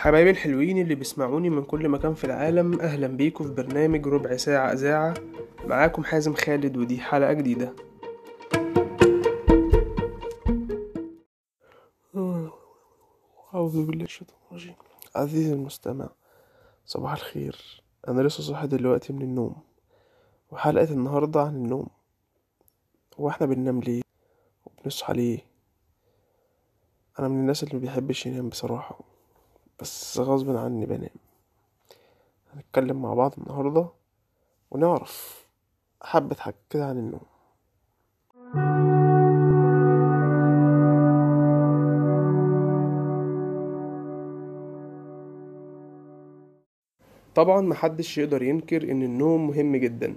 حبايبي الحلوين اللي بيسمعوني من كل مكان في العالم أهلا بيكم في برنامج ربع ساعة إذاعة. معاكم حازم خالد ودي حلقة جديدة. أعوذ بالله الشيطان الرجيم. عزيزي المستمع صباح الخير. أنا لسه صاحي دلوقتي من النوم وحلقة النهاردة عن النوم. هو إحنا بننام ليه؟ وبنصحى ليه؟ أنا من الناس اللي مبيحبش ينام بصراحة. بس غصب عني بنام. هنتكلم مع بعض النهاردة ونعرف. حبة حاجات كده عن النوم. طبعا محدش يقدر ينكر إن النوم مهم جدا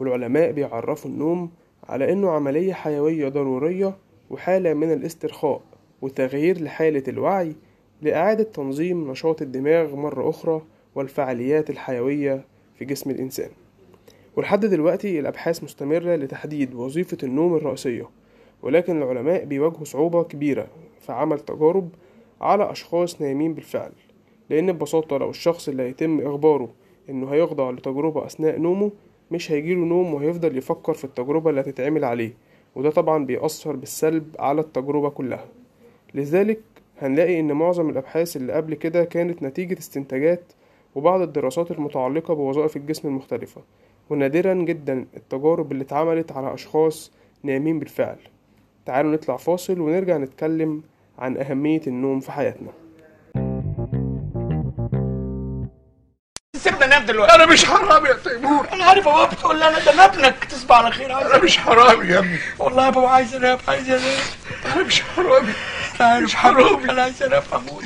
والعلماء بيعرفوا النوم على إنه عملية حيوية ضرورية وحالة من الاسترخاء وتغيير لحالة الوعي لإعادة تنظيم نشاط الدماغ مرة أخرى والفعاليات الحيوية في جسم الإنسان. ولحد دلوقتي الأبحاث مستمرة لتحديد وظيفة النوم الرئيسية ولكن العلماء بيواجهوا صعوبة كبيرة في عمل تجارب على أشخاص نايمين بالفعل لأن ببساطة لو الشخص اللي هيتم إخباره إنه هيخضع لتجربة أثناء نومه مش هيجيله نوم وهيفضل يفكر في التجربة اللي هتتعمل عليه وده طبعا بيأثر بالسلب على التجربة كلها. لذلك هنلاقي إن معظم الأبحاث اللي قبل كده كانت نتيجة استنتاجات وبعض الدراسات المتعلقة بوظائف الجسم المختلفة ونادرا جدا التجارب اللي اتعملت على أشخاص نايمين بالفعل. تعالوا نطلع فاصل ونرجع نتكلم عن أهمية النوم في حياتنا. سيبنا نام دلوقتي. أنا مش حرامي يا تيمور. أنا عارف يا بابا بتقول لي أنا ده ابنك تصبح على خير. أنا مش حرامي يا ابني. والله يا بابا عايز انام عايز انام أنا مش حرامي مش عايز انام أموت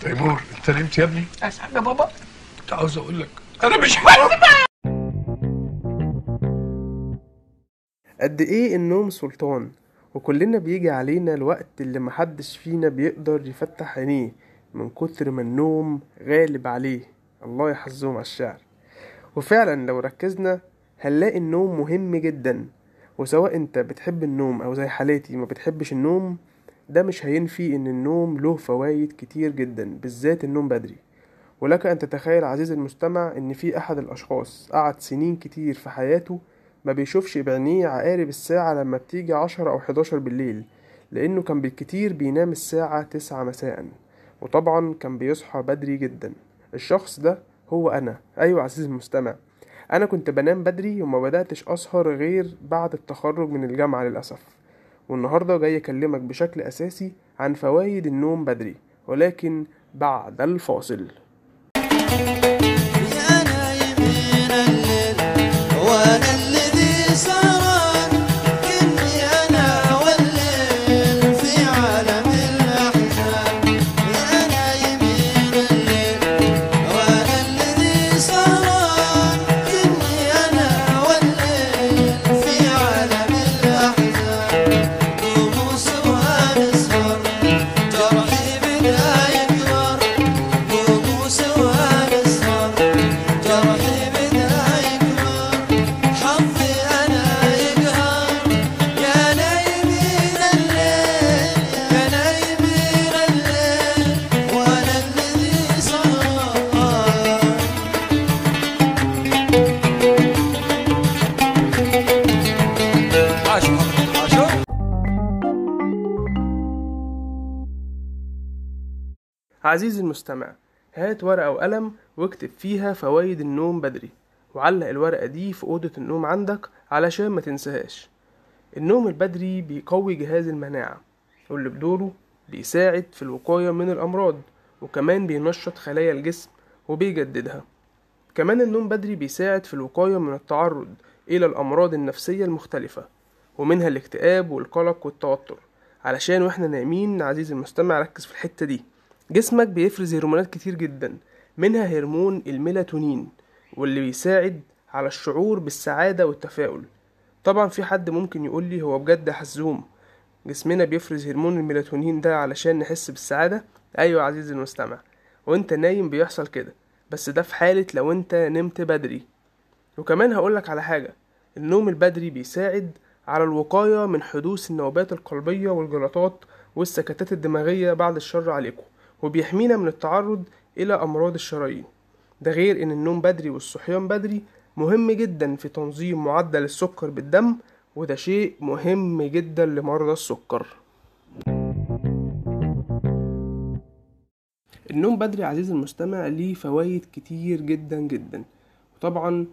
تيمور انت نمت يا ابني؟ حاجة يا بابا؟ كنت عاوز أقول لك. أنا مش حرامي قد إيه النوم سلطان وكلنا بيجي علينا الوقت اللي محدش فينا بيقدر يفتح عينيه من كتر ما النوم غالب عليه. الله يحظهم على الشعر. وفعلا لو ركزنا هنلاقي النوم مهم جدا وسواء أنت بتحب النوم أو زي حالاتي ما بتحبش النوم ده مش هينفي إن النوم له فوائد كتير جدا بالذات النوم بدري. ولك أن تتخيل عزيزي المستمع إن في أحد الأشخاص قعد سنين كتير في حياته ما بيشوفش بعينيه عقارب الساعة لما بتيجي عشرة أو حداشر بالليل لأنه كان بالكتير بينام الساعة تسعة مساء. وطبعا كان بيصحى بدري جدا. الشخص ده هو أنا. أيوة عزيزي المستمع. أنا كنت بنام بدري وما بدأتش أسهر غير بعد التخرج من الجامعة للأسف. والنهاردة جاي أكلمك بشكل أساسي عن فوائد النوم بدري ولكن بعد الفاصل. عزيزي المستمع هات ورقة وقلم واكتب فيها فوائد النوم بدري وعلق الورقة دي في أوضة النوم عندك علشان ما تنساهاش. النوم البدري بيقوي جهاز المناعة واللي بدوره بيساعد في الوقاية من الأمراض وكمان بينشط خلايا الجسم وبيجددها. كمان النوم بدري بيساعد في الوقاية من التعرض إلى الأمراض النفسية المختلفة ومنها الاكتئاب والقلق والتوتر. علشان وإحنا نايمين عزيزي المستمع ركز في الحتة دي. جسمك بيفرز هرمونات كتير جدا منها هرمون الميلاتونين واللي بيساعد على الشعور بالسعادة والتفاؤل. طبعا في حد ممكن يقول لي هو بجد حزوم جسمنا بيفرز هرمون الميلاتونين ده علشان نحس بالسعادة؟ يا عزيزي المستمع وأنت نايم بيحصل كده بس ده في حالة لو أنت نمت بدري. وكمان هقولك على حاجة النوم البدري بيساعد على الوقاية من حدوث النوبات القلبية والجلطات والسكتات الدماغية بعد الشر عليكم. وبيحمينا من التعرض إلى أمراض الشرايين. ده غير إن النوم بدري والصحيان بدري مهم جدا في تنظيم معدل السكر بالدم وده شيء مهم جدا لمرضى السكر. النوم بدري عزيزي المستمع ليه فوائد كتير جدا جدا. وطبعا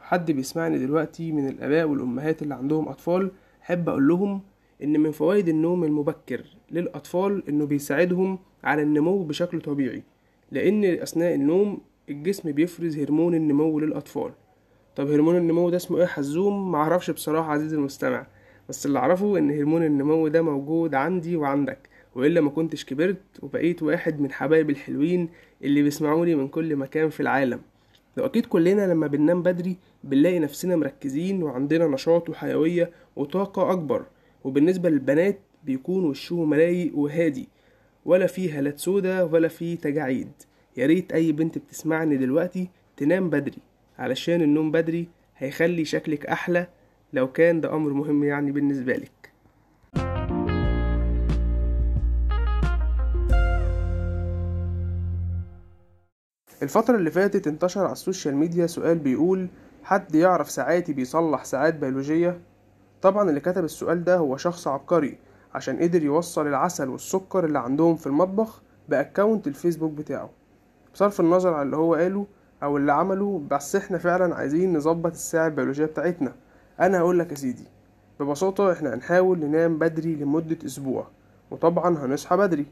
حد بيسمعني دلوقتي من الآباء والأمهات اللي عندهم أطفال حب أقول لهم إن من فوائد النوم المبكر للأطفال إنه بيساعدهم على النمو بشكل طبيعي لأن أثناء النوم الجسم بيفرز هرمون النمو للأطفال. طب هرمون النمو ده اسمه إيه حزوم؟ معرفش بصراحة عزيزي المستمع بس اللي أعرفه إن هرمون النمو ده موجود عندي وعندك وإلا ما كنتش كبرت وبقيت واحد من حبايب الحلوين اللي بيسمعوني من كل مكان في العالم. واكيد كلنا لما بننام بدري بنلاقي نفسنا مركزين وعندنا نشاط وحيوية وطاقة أكبر. وبالنسبة للبنات بيكون وشهم رايق وهادي ولا فيه هالات سودا ولا فيه تجاعيد. يا ريت أي بنت بتسمعني دلوقتي تنام بدري علشان النوم بدري هيخلي شكلك أحلى لو كان ده أمر مهم يعني بالنسبة لك. الفترة اللي فاتت انتشر على ال social media سؤال بيقول حد يعرف ساعاتي بيصلح ساعات بيولوجية؟ طبعا اللي كتب السؤال ده هو شخص عبقري عشان قدر يوصل العسل والسكر اللي عندهم في المطبخ ب account الفيسبوك بتاعه. بصرف النظر عن اللي هو قاله أو اللي عمله بس إحنا فعلا عايزين نظبط الساعة البيولوجية بتاعتنا. أنا هقول لك يا سيدي ببساطة إحنا هنحاول ننام بدري لمدة أسبوع وطبعا هنصحى بدري.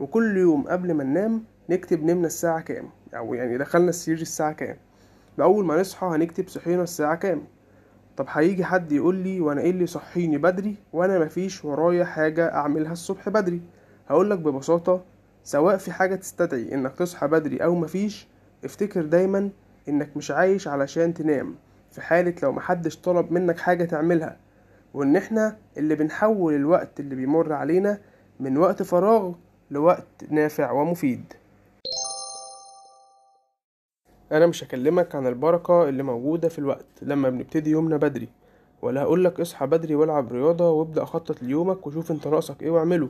وكل يوم قبل ما ننام نكتب نمنا الساعة كام أو يعني دخلنا السرير الساعة كام. بأول ما نصحى هنكتب صحينا الساعة كام. طب هيجي حد يقول لي وأنا إيه اللي صحيني بدري وأنا مفيش ورايا حاجة اعملها الصبح بدري. هقولك ببساطة سواء في حاجة تستدعي انك تصحى بدري أو مفيش افتكر دايما انك مش عايش علشان تنام في حالة لو محدش طلب منك حاجة تعملها. وان إحنا اللي بنحول الوقت اللي بيمر علينا من وقت فراغ لوقت نافع ومفيد. أنا مش هكلمك عن البركة اللي موجودة في الوقت لما بنبتدي يومنا بدري. ولا هقولك اصحى بدري والعب رياضة وابدأ خطط ليومك وشوف انت ناقصك إيه واعمله.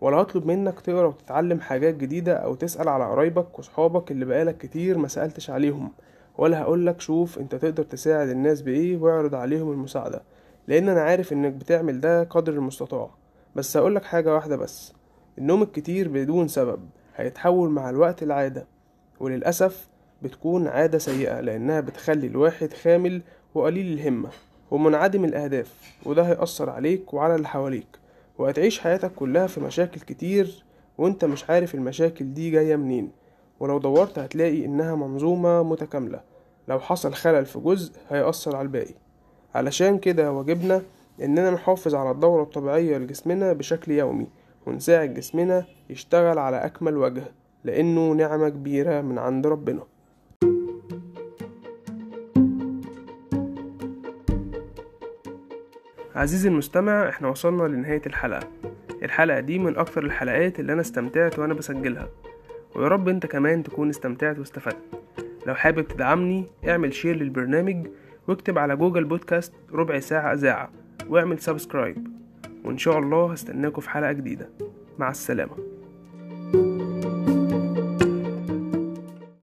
ولا هطلب منك تقرأ وتتعلم حاجات جديدة أو تسأل على قرايبك وصحابك اللي بقالك كتير ما سألتش عليهم. ولا هقولك شوف انت تقدر تساعد الناس بإيه واعرض عليهم المساعدة. لأن أنا عارف إنك بتعمل ده قدر المستطاع. بس هقولك حاجة واحدة بس. النوم الكتير بدون سبب هيتحول مع الوقت العادة وللأسف بتكون عادة سيئة لأنها بتخلي الواحد خامل وقليل الهمة ومنعدم الأهداف وده هيأثر عليك وعلى اللي حواليك وهتعيش حياتك كلها في مشاكل كتير وأنت مش عارف المشاكل دي جاية منين ولو دورت هتلاقي إنها منظومة متكاملة لو حصل خلل في جزء هيأثر على الباقي. علشان كده واجبنا إننا نحافظ على الدورة الطبيعية لجسمنا بشكل يومي ونساعد جسمنا يشتغل على أكمل وجه لأنه نعمة كبيرة من عند ربنا. عزيزي المستمع إحنا وصلنا لنهاية الحلقة. الحلقة دي من أكتر الحلقات اللي أنا استمتعت وأنا بسجلها. ويا رب أنت كمان تكون استمتعت واستفدت. لو حابب تدعمني اعمل share للبرنامج واكتب على جوجل بودكاست ربع ساعة إذاعة واعمل subscribe وإن شاء الله هستناكوا في حلقة جديدة. مع السلامة.